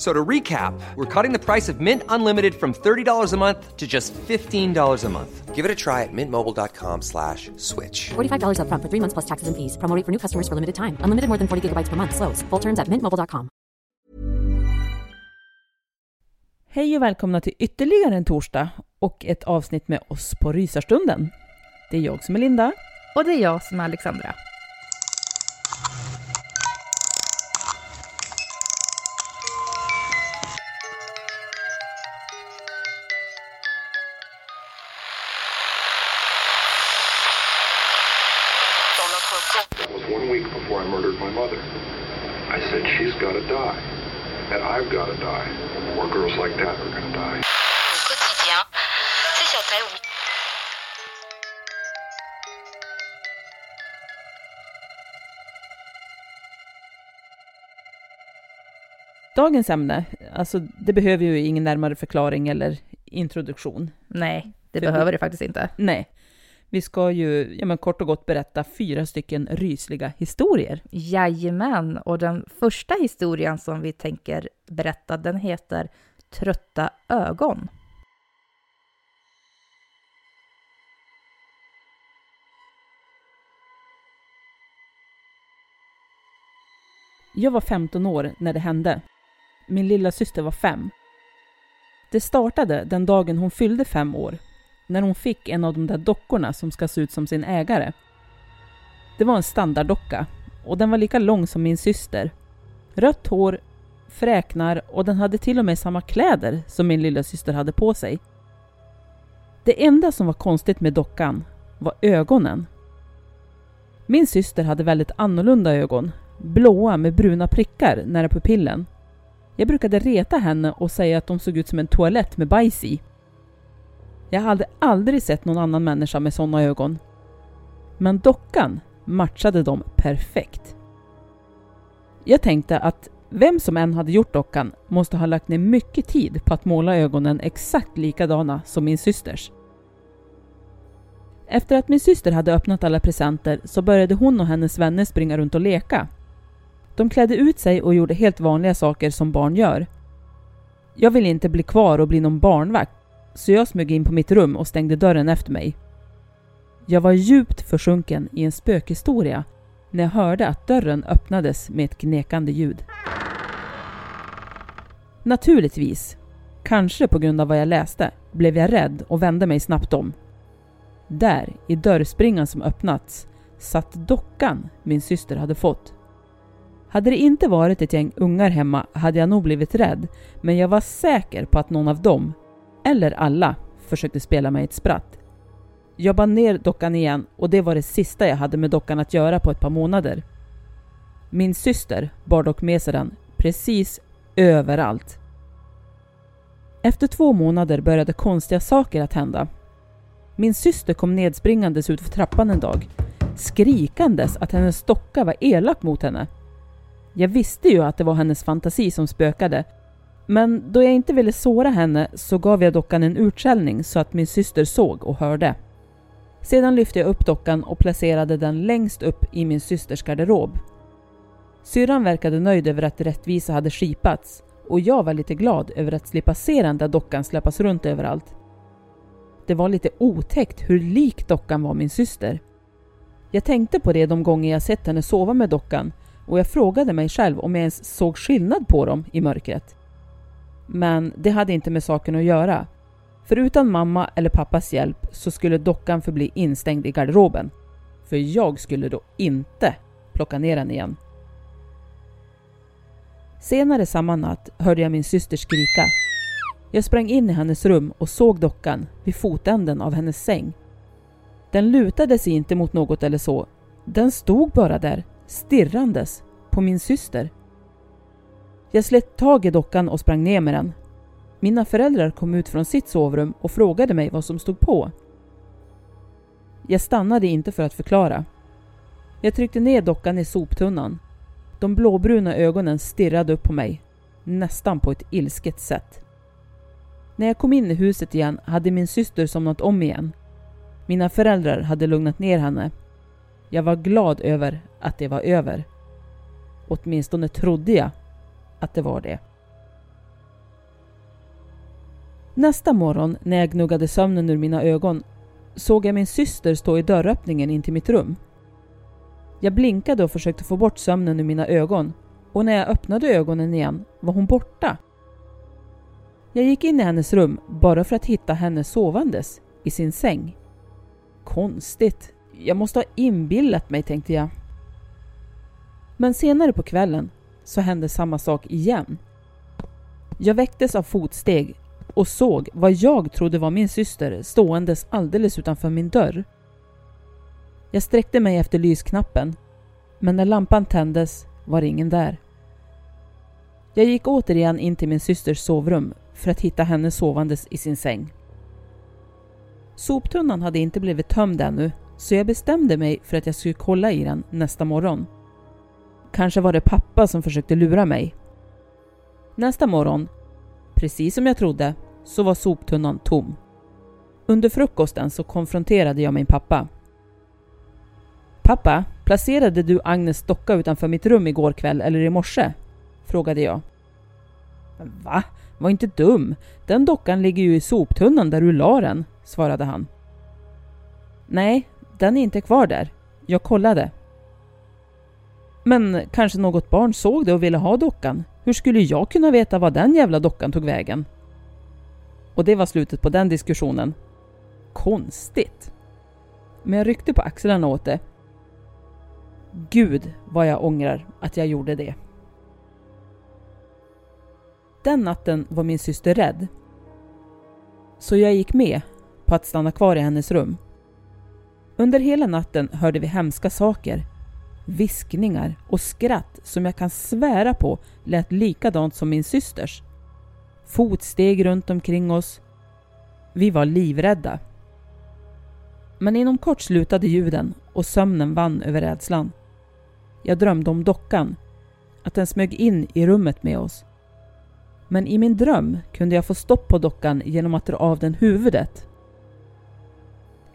So to recap, we're cutting the price of Mint Unlimited from $30 a month to just $15 a month. Give it a try at mintmobile.com slash switch. $45 upfront for three months plus taxes and fees. Promo rate for new customers for limited time. Unlimited more than 40 gigabytes per month. Slows. Full terms at mintmobile.com. Hej och välkomna till ytterligare en torsdag och ett avsnitt med oss på Rysarstunden. Det är jag som är Linda. Och det är jag som är Alexandra. Got to die. And I've got to die. More girls like that are going to die. Quotidien, c'est sur. Dagens ämne, alltså det behöver ju ingen närmare förklaring eller introduktion. Nej, det För- behöver det faktiskt inte. Nej, vi ska ju ja, men kort och gott berätta fyra stycken rysliga historier. Jajamän, och den första historien som vi tänker berätta, den heter Trötta ögon. Jag var 15 år när det hände. Min lilla syster var fem. Det startade den dagen hon fyllde fem år, när hon fick en av de där dockorna som ska se ut som sin ägare. Det var en standarddocka och den var lika lång som min syster. Rött hår, fräknar och den hade till och med samma kläder som min lilla syster hade på sig. Det enda som var konstigt med dockan var ögonen. Min syster hade väldigt annorlunda ögon blåa med bruna prickar nära pupillen. Jag brukade reta henne och säga att de såg ut som en toalett med bajs i. Jag hade aldrig sett någon annan människa med sådana ögon. Men dockan matchade dem perfekt. Jag tänkte att vem som än hade gjort dockan måste ha lagt ner mycket tid på att måla ögonen exakt likadana som min systers. Efter att min syster hade öppnat alla presenter så började hon och hennes vänner springa runt och leka. De klädde ut sig och gjorde helt vanliga saker som barn gör. Jag ville inte bli kvar och bli någon barnvakt, så jag smög in på mitt rum och stängde dörren efter mig. Jag var djupt försjunken i en spökhistoria när jag hörde att dörren öppnades med ett gnekande ljud. Naturligtvis, kanske på grund av vad jag läste, blev jag rädd och vände mig snabbt om. Där, i dörrspringan som öppnats, satt dockan min syster hade fått. Hade det inte varit ett gäng ungar hemma hade jag nog blivit rädd, men jag var säker på att någon av dem, eller alla, försökte spela mig ett spratt. Jag band ner dockan igen och det var det sista jag hade med dockan att göra på ett par månader. Min syster bar dock med sig den precis överallt. Efter två månader började konstiga saker att hända. Min syster kom nedspringandes ut för trappan en dag, skrikandes att hennes docka var elak mot henne. Jag visste ju att det var hennes fantasi som spökade, men då jag inte ville såra henne så gav jag dockan en utskällning så att min syster såg och hörde. Sedan lyfte jag upp dockan och placerade den längst upp i min systers garderob. Syrran verkade nöjd över att rättvisa hade skipats och jag var lite glad över att slippa se den där dockan släppas runt överallt. Det var lite otäckt hur lik dockan var min syster. Jag tänkte på det de gånger jag sett henne sova med dockan och jag frågade mig själv om jag ens såg skillnad på dem i mörkret. Men det hade inte med saken att göra. För utan mamma eller pappas hjälp så skulle dockan förbli instängd i garderoben. För jag skulle då inte plocka ner den igen. Senare samma natt hörde jag min syster skrika. Jag sprang in i hennes rum och såg dockan vid fotänden av hennes säng. Den lutade sig inte mot något eller så. Den stod bara där, stirrandes, på min syster. Jag slet tag i dockan och sprang ner med den. Mina föräldrar kom ut från sitt sovrum och frågade mig vad som stod på. Jag stannade inte för att förklara. Jag tryckte ner dockan i soptunnan. De blåbruna ögonen stirrade upp på mig, nästan på ett ilsket sätt. När jag kom in i huset igen hade min syster somnat om igen. Mina föräldrar hade lugnat ner henne. Jag var glad över att det var över. Åtminstone trodde jag att det var det. Nästa morgon när jag gnuggade sömnen ur mina ögon såg jag min syster stå i dörröppningen in till mitt rum. Jag blinkade och försökte få bort sömnen ur mina ögon och när jag öppnade ögonen igen var hon borta. Jag gick in i hennes rum bara för att hitta henne sovandes i sin säng. Konstigt. Jag måste ha inbillat mig, tänkte jag. Men senare på kvällen så hände samma sak igen. Jag väcktes av fotsteg och såg vad jag trodde var min syster ståendes alldeles utanför min dörr. Jag sträckte mig efter lysknappen, men när lampan tändes var ingen där. Jag gick återigen in till min systers sovrum för att hitta henne sovandes i sin säng. Soptunnan hade inte blivit tömd ännu, så jag bestämde mig för att jag skulle kolla i den nästa morgon. Kanske var det pappa som försökte lura mig. Nästa morgon, precis som jag trodde, så var soptunnan tom. Under frukosten så konfronterade jag min pappa. Pappa, placerade du Agnes docka utanför mitt rum igår kväll eller i morse? Frågade jag. Va? Var inte dum. Den dockan ligger ju i soptunnan där du la den, svarade han. Nej, den är inte kvar där. Jag kollade. Men kanske något barn såg det och ville ha dockan. Hur skulle jag kunna veta var den jävla dockan tog vägen? Och det var slutet på den diskussionen. Konstigt. Men jag ryckte på axlarna åt det. Gud vad jag ångrar att jag gjorde det. Den natten var min syster rädd. Så jag gick med på att stanna kvar i hennes rum. Under hela natten hörde vi hemska saker. Viskningar och skratt som jag kan svära på lät likadant som min systers. Fotsteg runt omkring oss. Vi var livrädda. Men inom kort slutade ljuden och sömnen vann över rädslan. Jag drömde om dockan, att den smög in i rummet med oss. Men i min dröm kunde jag få stopp på dockan genom att dra av den huvudet.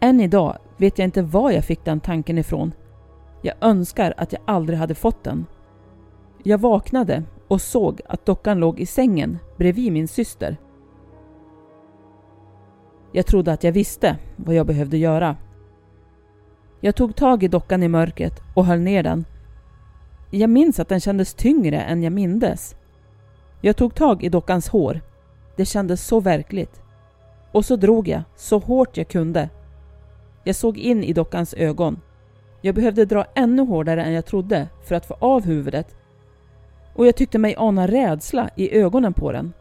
Än idag vet jag inte var jag fick den tanken ifrån. Jag önskar att jag aldrig hade fått den. Jag vaknade och såg att dockan låg i sängen bredvid min syster. Jag trodde att jag visste vad jag behövde göra. Jag tog tag i dockan i mörkret och höll ner den. Jag minns att den kändes tyngre än jag mindes. Jag tog tag i dockans hår. Det kändes så verkligt. Och så drog jag så hårt jag kunde. Jag såg in i dockans ögon. Jag behövde dra ännu hårdare än jag trodde för att få av huvudet. Och jag tyckte mig ana rädsla i ögonen på den.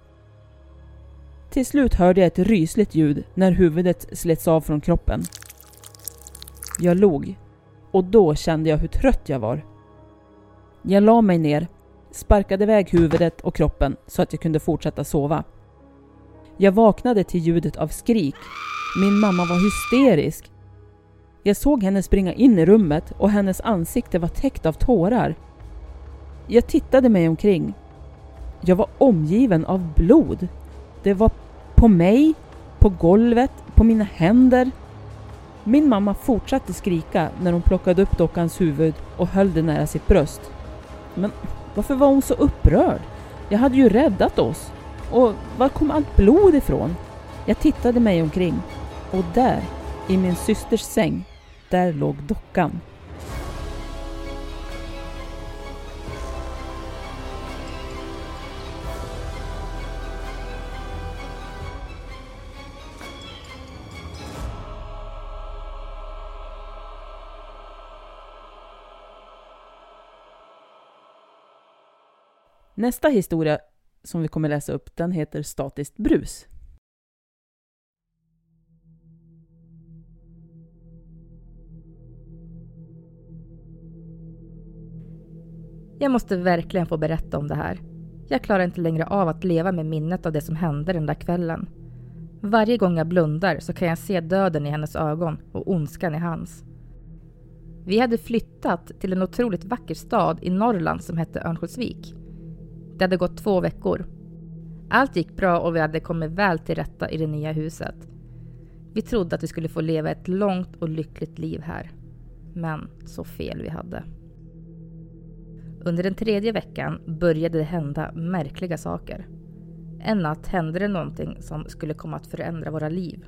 Till slut hörde jag ett rysligt ljud när huvudet slets av från kroppen. Jag log och då kände jag hur trött jag var. Jag la mig ner sparkade iväg huvudet och kroppen så att jag kunde fortsätta sova. Jag vaknade till ljudet av skrik. Min mamma var hysterisk. Jag såg henne springa in i rummet och hennes ansikte var täckt av tårar. Jag tittade mig omkring. Jag var omgiven av blod. Det var på mig, på golvet, på mina händer. Min mamma fortsatte skrika när hon plockade upp dockans huvud och höll det nära sitt bröst. Men varför var hon så upprörd? Jag hade ju räddat oss. Och var kom allt blod ifrån? Jag tittade mig omkring och där, i min systers säng, där låg dockan. Nästa historia som vi kommer läsa upp, den heter Statiskt brus. Jag måste verkligen få berätta om det här. Jag klarar inte längre av att leva med minnet av det som hände den där kvällen. Varje gång jag blundar så kan jag se döden i hennes ögon och ondskan i hans. Vi hade flyttat till en otroligt vacker stad i Norrland som hette Örnsköldsvik. Det hade gått två veckor. Allt gick bra och vi hade kommit väl till rätta i det nya huset. Vi trodde att vi skulle få leva ett långt och lyckligt liv här. Men så fel vi hade. Under den tredje veckan började det hända märkliga saker. En natt hände det någonting som skulle komma att förändra våra liv.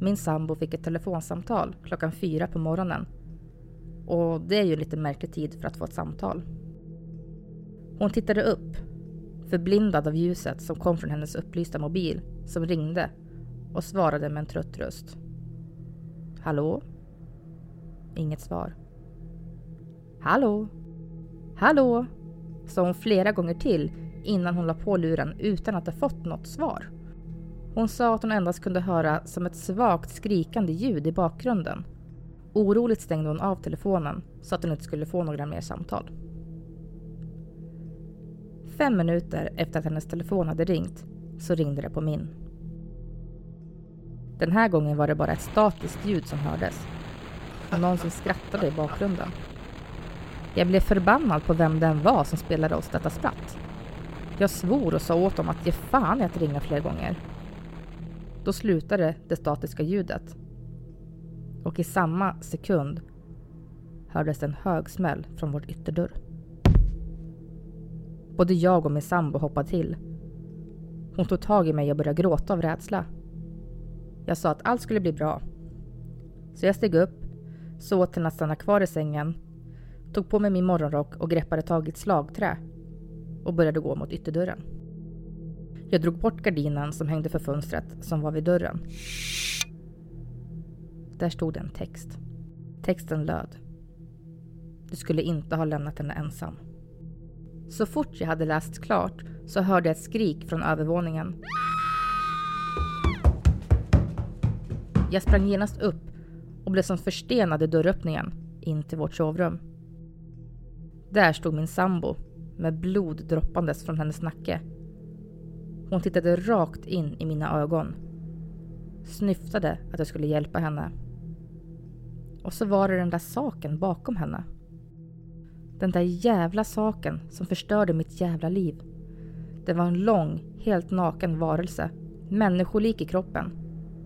Min sambo fick ett telefonsamtal klockan fyra på morgonen. Och det är ju lite märklig tid för att få ett samtal. Hon tittade upp, förblindad av ljuset som kom från hennes upplysta mobil som ringde och svarade med en trött röst. Hallå? Inget svar. Hallå? Hallå? sa hon flera gånger till innan hon la på luren utan att ha fått något svar. Hon sa att hon endast kunde höra som ett svagt skrikande ljud i bakgrunden. Oroligt stängde hon av telefonen så att hon inte skulle få några mer samtal. Fem minuter efter att hennes telefon hade ringt så ringde det på min. Den här gången var det bara ett statiskt ljud som hördes och någon som skrattade i bakgrunden. Jag blev förbannad på vem den var som spelade oss detta spratt. Jag svor och sa åt dem att ge fan i att ringa fler gånger. Då slutade det statiska ljudet. Och i samma sekund hördes en hög smäll från vår ytterdörr. Både jag och min sambo hoppade till. Hon tog tag i mig och började gråta av rädsla. Jag sa att allt skulle bli bra. Så jag steg upp, så åt henne att stanna kvar i sängen, tog på mig min morgonrock och greppade tag i ett slagträ och började gå mot ytterdörren. Jag drog bort gardinen som hängde för fönstret som var vid dörren. Där stod en text. Texten löd. Du skulle inte ha lämnat henne ensam. Så fort jag hade läst klart så hörde jag ett skrik från övervåningen. Jag sprang genast upp och blev som förstenad i dörröppningen in till vårt sovrum. Där stod min sambo med blod droppandes från hennes nacke. Hon tittade rakt in i mina ögon. Snyftade att jag skulle hjälpa henne. Och så var det den där saken bakom henne. Den där jävla saken som förstörde mitt jävla liv. Det var en lång, helt naken varelse. Människolik i kroppen.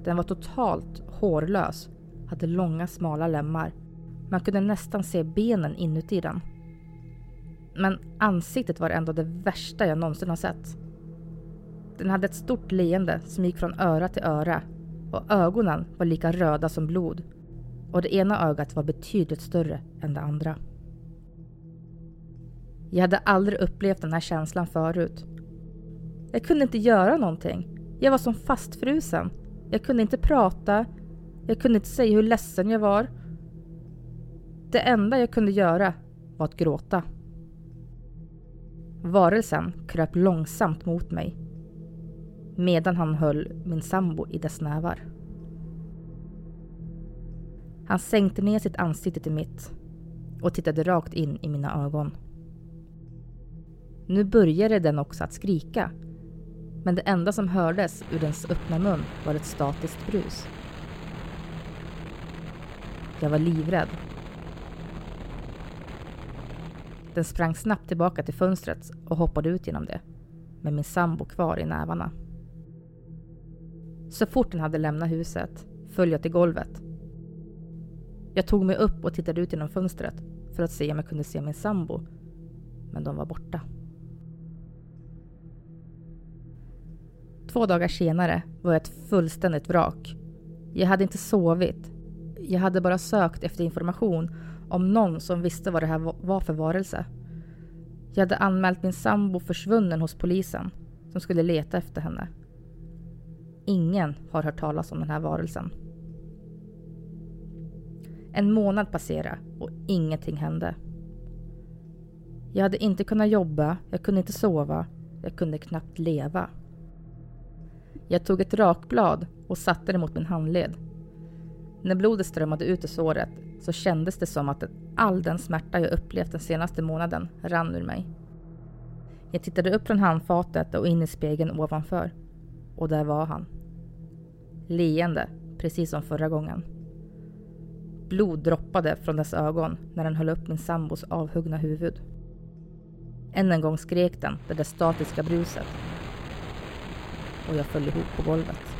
Den var totalt hårlös. Hade långa smala lemmar. Man kunde nästan se benen inuti den. Men ansiktet var ändå det värsta jag någonsin har sett. Den hade ett stort leende som gick från öra till öra och ögonen var lika röda som blod. Och det ena ögat var betydligt större än det andra. Jag hade aldrig upplevt den här känslan förut. Jag kunde inte göra någonting. Jag var som fastfrusen. Jag kunde inte prata. Jag kunde inte säga hur ledsen jag var. Det enda jag kunde göra var att gråta. Varelsen kröp långsamt mot mig medan han höll min sambo i dess nävar. Han sänkte ner sitt ansikte till mitt och tittade rakt in i mina ögon. Nu började den också att skrika. Men det enda som hördes ur dens öppna mun var ett statiskt brus. Jag var livrädd. Den sprang snabbt tillbaka till fönstret och hoppade ut genom det. Med min sambo kvar i nävarna. Så fort den hade lämnat huset föll jag till golvet. Jag tog mig upp och tittade ut genom fönstret för att se om jag kunde se min sambo men de var borta. Två dagar senare var jag ett fullständigt vrak. Jag hade inte sovit. Jag hade bara sökt efter information om någon som visste vad det här var för varelse. Jag hade anmält min sambo försvunnen hos polisen som skulle leta efter henne. Ingen har hört talas om den här varelsen. En månad passerade och ingenting hände. Jag hade inte kunnat jobba, jag kunde inte sova, jag kunde knappt leva. Jag tog ett rakblad och satte det mot min handled. När blodet strömmade ut ur såret så kändes det som att all den smärta jag upplevt den senaste månaden rann ur mig. Jag tittade upp från handfatet och in i spegeln ovanför. Och där var han. Leende, precis som förra gången. Blod droppade från dess ögon när den höll upp min sambos avhuggna huvud. Än en gång skrek den det där statiska bruset. Och jag föll ihop på golvet.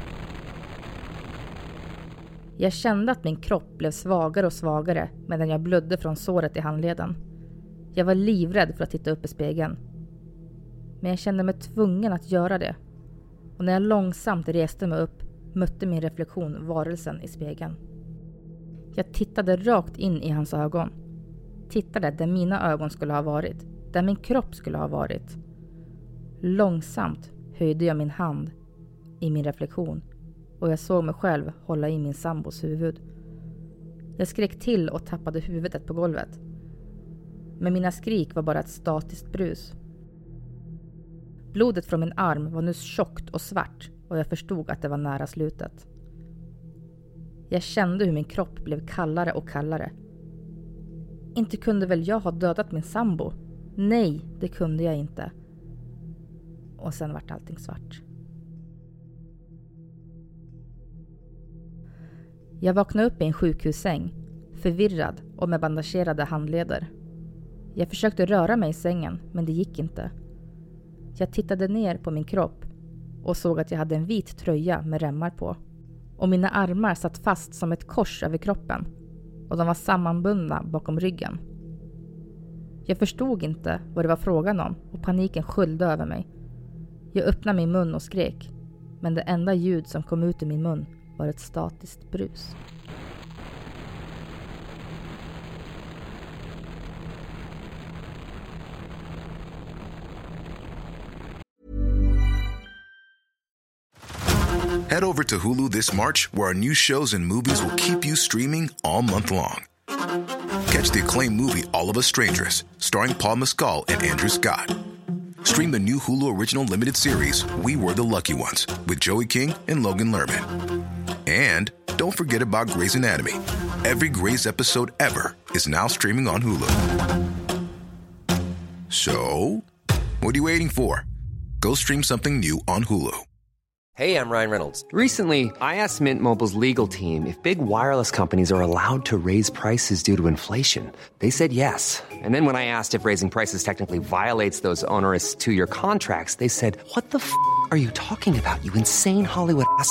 Jag kände att min kropp blev svagare och svagare medan jag blödde från såret i handleden. Jag var livrädd för att titta upp i spegeln. Men jag kände mig tvungen att göra det. Och när jag långsamt reste mig upp mötte min reflektion varelsen i spegeln. Jag tittade rakt in i hans ögon. Tittade där mina ögon skulle ha varit. Där min kropp skulle ha varit. Långsamt höjde jag min hand i min reflektion och jag såg mig själv hålla i min sambos huvud. Jag skrek till och tappade huvudet på golvet. Men mina skrik var bara ett statiskt brus. Blodet från min arm var nu tjockt och svart och jag förstod att det var nära slutet. Jag kände hur min kropp blev kallare och kallare. Inte kunde väl jag ha dödat min sambo? Nej, det kunde jag inte. Och sen vart allting svart. Jag vaknade upp i en sjukhussäng, förvirrad och med bandagerade handleder. Jag försökte röra mig i sängen, men det gick inte. Jag tittade ner på min kropp och såg att jag hade en vit tröja med remmar på. Och mina armar satt fast som ett kors över kroppen och de var sammanbundna bakom ryggen. Jag förstod inte vad det var frågan om och paniken sköljde över mig. Jag öppnade min mun och skrek, men det enda ljud som kom ut ur min mun var ett statiskt brus. Head over to Hulu this March, where our new shows and movies will keep you streaming all month long. Catch the acclaimed movie All of Us Strangers, starring Paul Mescal and Andrew Scott. Stream the new Hulu original limited series We Were the Lucky Ones with Joey King and Logan Lerman. And don't forget about Grey's Anatomy. Every Grey's episode ever is now streaming on Hulu. So, what are you waiting for? Go stream something new on Hulu. Hey, I'm Ryan Reynolds. Recently, I asked Mint Mobile's legal team if big wireless companies are allowed to raise prices due to inflation. They said yes. And then when I asked if raising prices technically violates those onerous two year contracts, they said, What the f are you talking about, you insane Hollywood ass?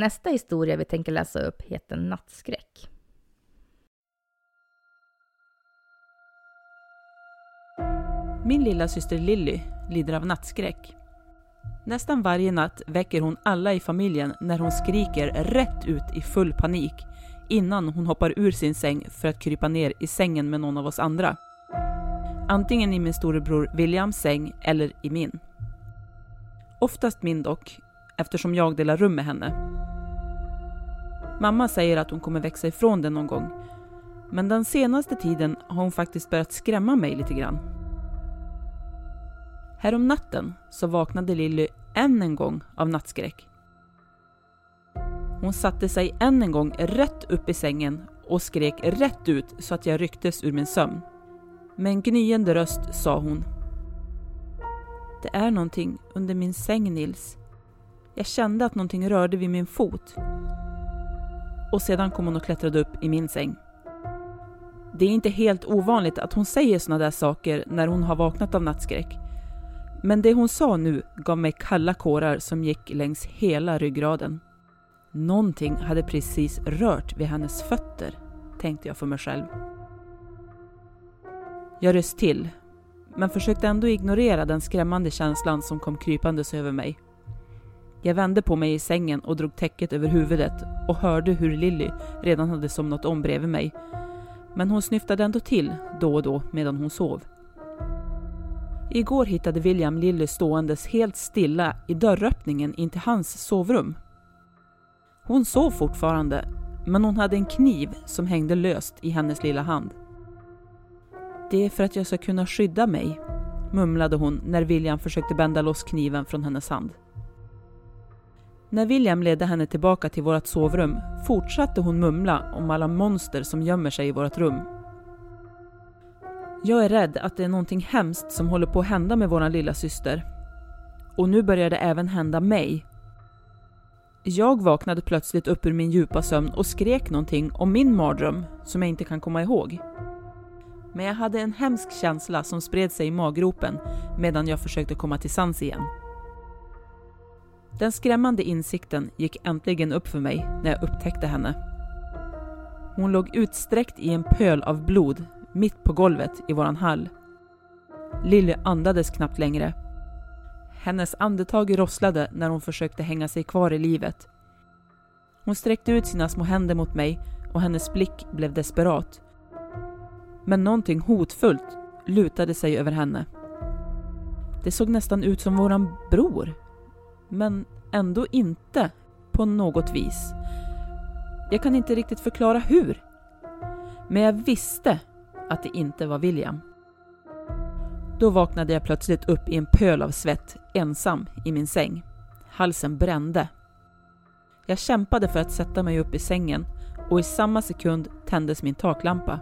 Nästa historia vi tänker läsa upp heter Nattskräck. Min lilla syster Lilly lider av nattskräck. Nästan varje natt väcker hon alla i familjen när hon skriker rätt ut i full panik innan hon hoppar ur sin säng för att krypa ner i sängen med någon av oss andra. Antingen i min storebror Williams säng eller i min. Oftast min dock, eftersom jag delar rum med henne. Mamma säger att hon kommer växa ifrån det någon gång, men den senaste tiden har hon faktiskt börjat skrämma mig lite grann. Härom natten så vaknade Lilly än en gång av nattskräck. Hon satte sig än en gång rätt upp i sängen och skrek rätt ut så att jag rycktes ur min sömn. Med en gnyende röst sa hon. Det är någonting under min säng Nils. Jag kände att någonting rörde vid min fot. Och sedan kom hon och klättrade upp i min säng. Det är inte helt ovanligt att hon säger sådana där saker när hon har vaknat av nattskräck. Men det hon sa nu gav mig kalla kårar som gick längs hela ryggraden. Någonting hade precis rört vid hennes fötter, tänkte jag för mig själv. Jag röst till, men försökte ändå ignorera den skrämmande känslan som kom krypandes över mig. Jag vände på mig i sängen och drog täcket över huvudet och hörde hur Lilly redan hade somnat om bredvid mig. Men hon snyftade ändå till då och då medan hon sov. Igår hittade William Lilly ståendes helt stilla i dörröppningen in till hans sovrum. Hon sov fortfarande, men hon hade en kniv som hängde löst i hennes lilla hand. Det är för att jag ska kunna skydda mig, mumlade hon när William försökte bända loss kniven från hennes hand. När William ledde henne tillbaka till vårt sovrum fortsatte hon mumla om alla monster som gömmer sig i vårt rum. Jag är rädd att det är någonting hemskt som håller på att hända med vår lilla syster. Och nu börjar det även hända mig. Jag vaknade plötsligt upp ur min djupa sömn och skrek någonting om min mardröm som jag inte kan komma ihåg. Men jag hade en hemsk känsla som spred sig i maggropen medan jag försökte komma till sans igen. Den skrämmande insikten gick äntligen upp för mig när jag upptäckte henne. Hon låg utsträckt i en pöl av blod mitt på golvet i våran hall. Lilly andades knappt längre. Hennes andetag rosslade när hon försökte hänga sig kvar i livet. Hon sträckte ut sina små händer mot mig och hennes blick blev desperat. Men någonting hotfullt lutade sig över henne. Det såg nästan ut som våran bror. Men ändå inte på något vis. Jag kan inte riktigt förklara hur. Men jag visste att det inte var William. Då vaknade jag plötsligt upp i en pöl av svett, ensam i min säng. Halsen brände. Jag kämpade för att sätta mig upp i sängen och i samma sekund tändes min taklampa.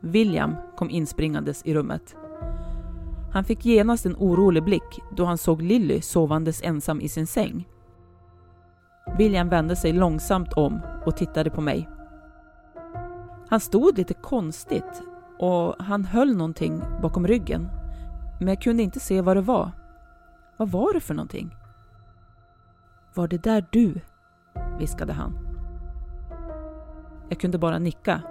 William kom inspringandes i rummet. Han fick genast en orolig blick då han såg Lilly sovandes ensam i sin säng. William vände sig långsamt om och tittade på mig. Han stod lite konstigt och han höll någonting bakom ryggen. Men jag kunde inte se vad det var. Vad var det för någonting? Var det där du? viskade han. Jag kunde bara nicka.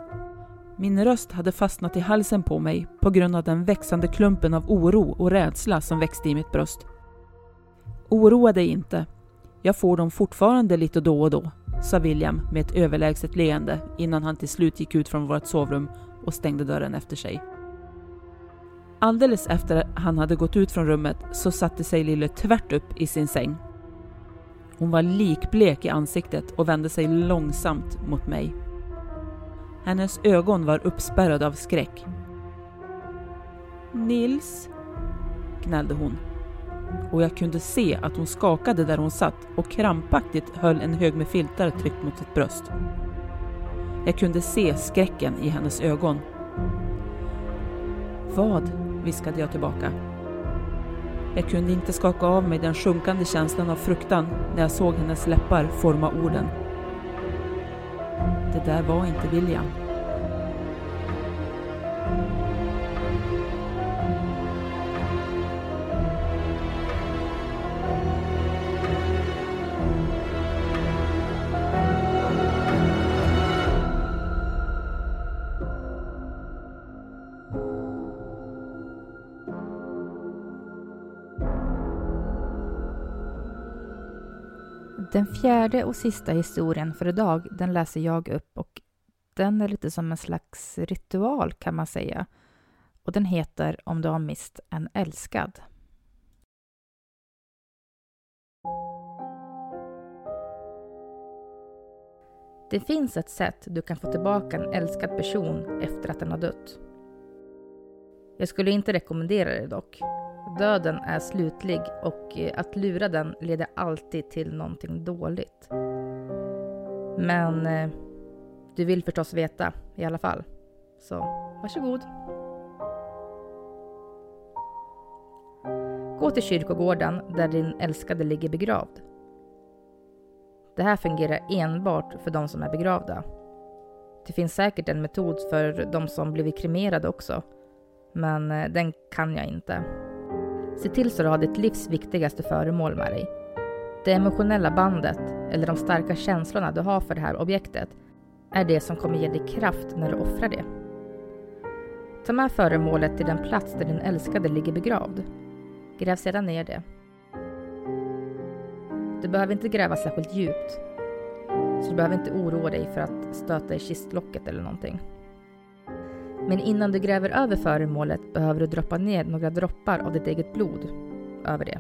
Min röst hade fastnat i halsen på mig på grund av den växande klumpen av oro och rädsla som växte i mitt bröst. Oroa dig inte. Jag får dem fortfarande lite då och då, sa William med ett överlägset leende innan han till slut gick ut från vårt sovrum och stängde dörren efter sig. Alldeles efter han hade gått ut från rummet så satte sig Lille tvärt upp i sin säng. Hon var likblek i ansiktet och vände sig långsamt mot mig. Hennes ögon var uppspärrade av skräck. Nils, gnällde hon. Och jag kunde se att hon skakade där hon satt och krampaktigt höll en hög med filtar tryckt mot sitt bröst. Jag kunde se skräcken i hennes ögon. Vad? viskade jag tillbaka. Jag kunde inte skaka av mig den sjunkande känslan av fruktan när jag såg hennes läppar forma orden. Det där var inte William. Den fjärde och sista historien för idag, den läser jag upp och den är lite som en slags ritual kan man säga. Och den heter Om du har mist en älskad. Det finns ett sätt du kan få tillbaka en älskad person efter att den har dött. Jag skulle inte rekommendera det dock. Döden är slutlig och eh, att lura den leder alltid till någonting dåligt. Men eh, Du vill förstås veta i alla fall. Så varsågod. Gå till kyrkogården där din älskade ligger begravd. Det här fungerar enbart för de som är begravda. Det finns säkert en metod för de som blivit kremerade också, men eh, den kan jag inte. Se till så du har ditt livs viktigaste föremål med dig. Det emotionella bandet, eller de starka känslorna du har för det här objektet, är det som kommer ge dig kraft när du offrar det. Ta med föremålet till den plats där din älskade ligger begravd. Gräv sedan ner det. Du behöver inte gräva särskilt djupt, så du behöver inte oroa dig för att stöta i kistlocket eller någonting. Men innan du gräver över föremålet behöver du droppa ner några droppar av ditt eget blod över det.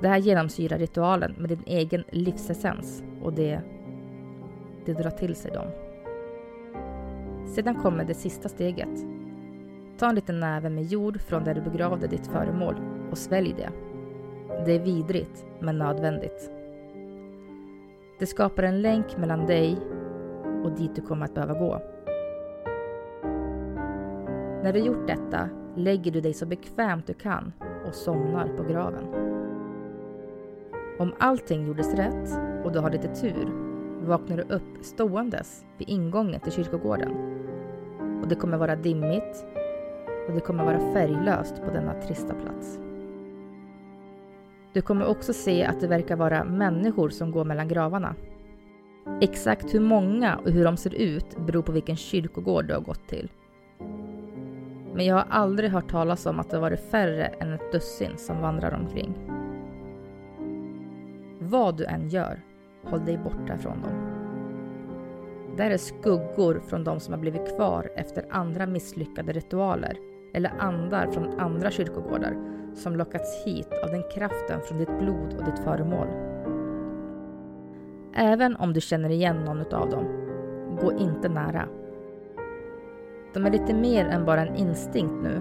Det här genomsyrar ritualen med din egen livsessens och det, det drar till sig dem. Sedan kommer det sista steget. Ta en liten näve med jord från där du begravde ditt föremål och svälj det. Det är vidrigt, men nödvändigt. Det skapar en länk mellan dig och dit du kommer att behöva gå. När du gjort detta lägger du dig så bekvämt du kan och somnar på graven. Om allting gjordes rätt och du har lite tur vaknar du upp ståendes vid ingången till kyrkogården. Och det kommer vara dimmigt och det kommer vara färglöst på denna trista plats. Du kommer också se att det verkar vara människor som går mellan gravarna. Exakt hur många och hur de ser ut beror på vilken kyrkogård du har gått till. Men jag har aldrig hört talas om att det varit färre än ett dussin som vandrar omkring. Vad du än gör, håll dig borta från dem. Där är skuggor från de som har blivit kvar efter andra misslyckade ritualer eller andar från andra kyrkogårdar som lockats hit av den kraften från ditt blod och ditt föremål. Även om du känner igen någon av dem, gå inte nära. De är lite mer än bara en instinkt nu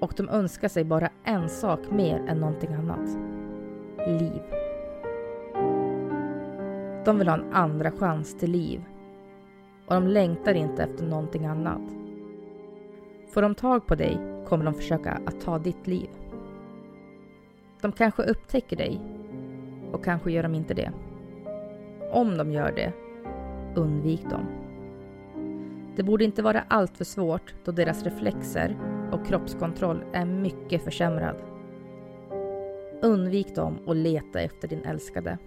och de önskar sig bara en sak mer än någonting annat. Liv. De vill ha en andra chans till liv och de längtar inte efter någonting annat. Får de tag på dig kommer de försöka att ta ditt liv. De kanske upptäcker dig och kanske gör de inte det. Om de gör det, undvik dem. Det borde inte vara alltför svårt då deras reflexer och kroppskontroll är mycket försämrad. Undvik dem och leta efter din älskade.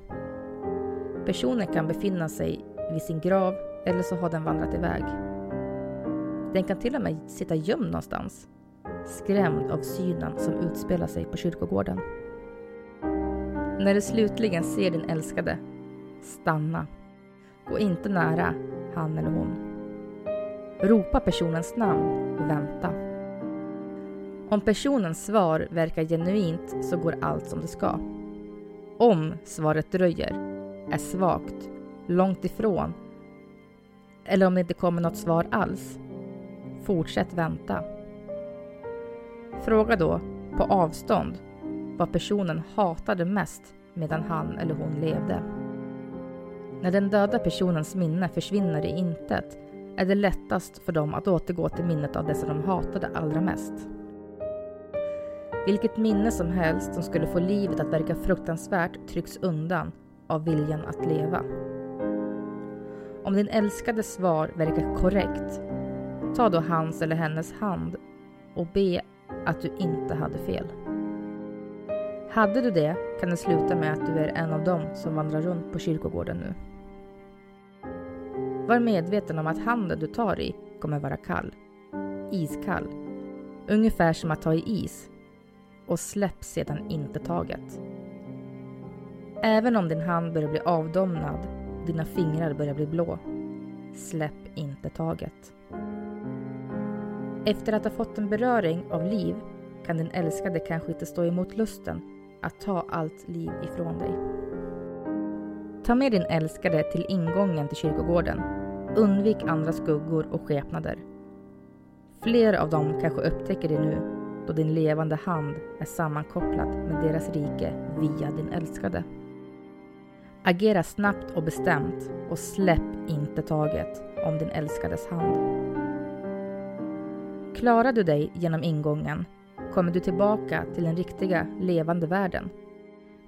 Personen kan befinna sig vid sin grav eller så har den vandrat iväg. Den kan till och med sitta gömd någonstans, skrämd av synen som utspelar sig på kyrkogården. När du slutligen ser din älskade, stanna. Gå inte nära han eller hon. Ropa personens namn och vänta. Om personens svar verkar genuint så går allt som det ska. Om svaret dröjer, är svagt, långt ifrån eller om det inte kommer något svar alls, fortsätt vänta. Fråga då, på avstånd, vad personen hatade mest medan han eller hon levde. När den döda personens minne försvinner i intet är det lättast för dem att återgå till minnet av det som de hatade allra mest. Vilket minne som helst som skulle få livet att verka fruktansvärt trycks undan av viljan att leva. Om din älskade svar verkar korrekt, ta då hans eller hennes hand och be att du inte hade fel. Hade du det kan det sluta med att du är en av dem som vandrar runt på kyrkogården nu. Var medveten om att handen du tar i kommer vara kall. Iskall. Ungefär som att ta i is. Och släpp sedan inte taget. Även om din hand börjar bli avdomnad, dina fingrar börjar bli blå. Släpp inte taget. Efter att ha fått en beröring av liv kan din älskade kanske inte stå emot lusten att ta allt liv ifrån dig. Ta med din älskade till ingången till kyrkogården. Undvik andra skuggor och skepnader. Fler av dem kanske upptäcker det nu då din levande hand är sammankopplad med deras rike via din älskade. Agera snabbt och bestämt och släpp inte taget om din älskades hand. Klarar du dig genom ingången kommer du tillbaka till den riktiga, levande världen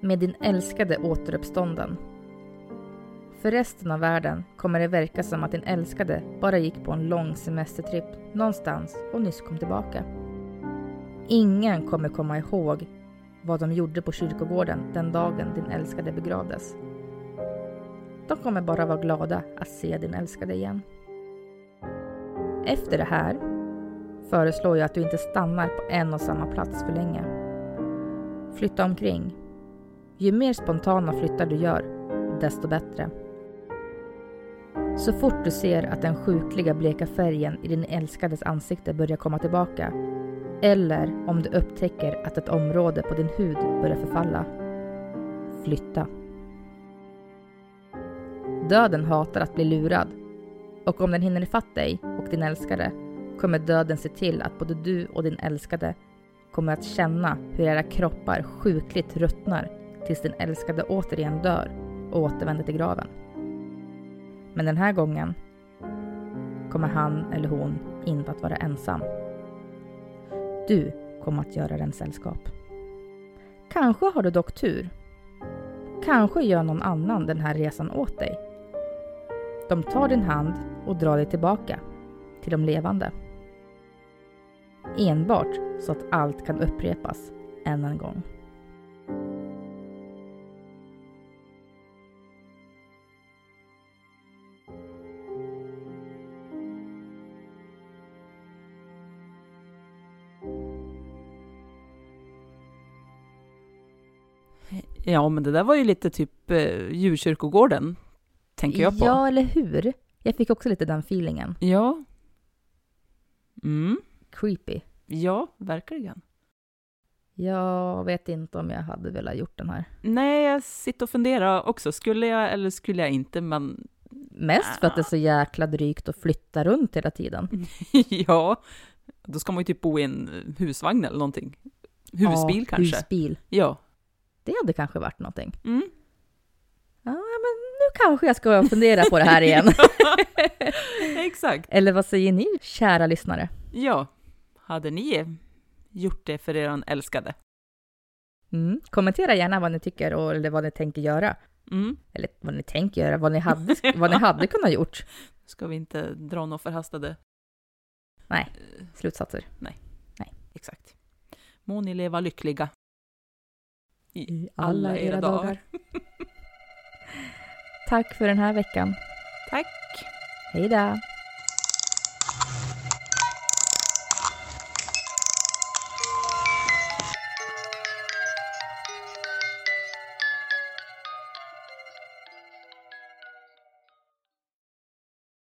med din älskade återuppstånden. För resten av världen kommer det verka som att din älskade bara gick på en lång semestertripp någonstans och nyss kom tillbaka. Ingen kommer komma ihåg vad de gjorde på kyrkogården den dagen din älskade begravdes. De kommer bara vara glada att se din älskade igen. Efter det här föreslår jag att du inte stannar på en och samma plats för länge. Flytta omkring. Ju mer spontana flyttar du gör, desto bättre. Så fort du ser att den sjukliga bleka färgen i din älskades ansikte börjar komma tillbaka eller om du upptäcker att ett område på din hud börjar förfalla, flytta. Döden hatar att bli lurad och om den hinner ifatt dig och din älskare kommer döden se till att både du och din älskade kommer att känna hur era kroppar sjukligt ruttnar tills din älskade återigen dör och återvänder till graven. Men den här gången kommer han eller hon inte att vara ensam. Du kommer att göra den sällskap. Kanske har du dock tur. Kanske gör någon annan den här resan åt dig. De tar din hand och drar dig tillbaka till de levande. Enbart så att allt kan upprepas än en gång. Ja, men det där var ju lite typ eh, djurkyrkogården, tänker jag på. Ja, eller hur? Jag fick också lite den feelingen. Ja. Mm. Creepy. Ja, verkligen. Jag vet inte om jag hade velat gjort den här. Nej, jag sitter och funderar också. Skulle jag eller skulle jag inte, men Mest för att det är så jäkla drygt att flytta runt hela tiden. ja, då ska man ju typ bo i en husvagn eller någonting. Husbil ja, kanske. Husbil. Ja. Det hade kanske varit någonting. Mm. Ja, men nu kanske jag ska fundera på det här igen. Exakt. Eller vad säger ni, kära lyssnare? Ja, hade ni gjort det för er älskade? Mm. Kommentera gärna vad ni tycker och, eller vad ni tänker göra. Mm. Eller vad ni tänker göra, vad ni hade, vad ni hade kunnat gjort. Ska vi inte dra några förhastade Nej, slutsatser. Exakt. Må ni leva lyckliga. I alla era dagar. Tack för den här veckan. Tack. Hej då!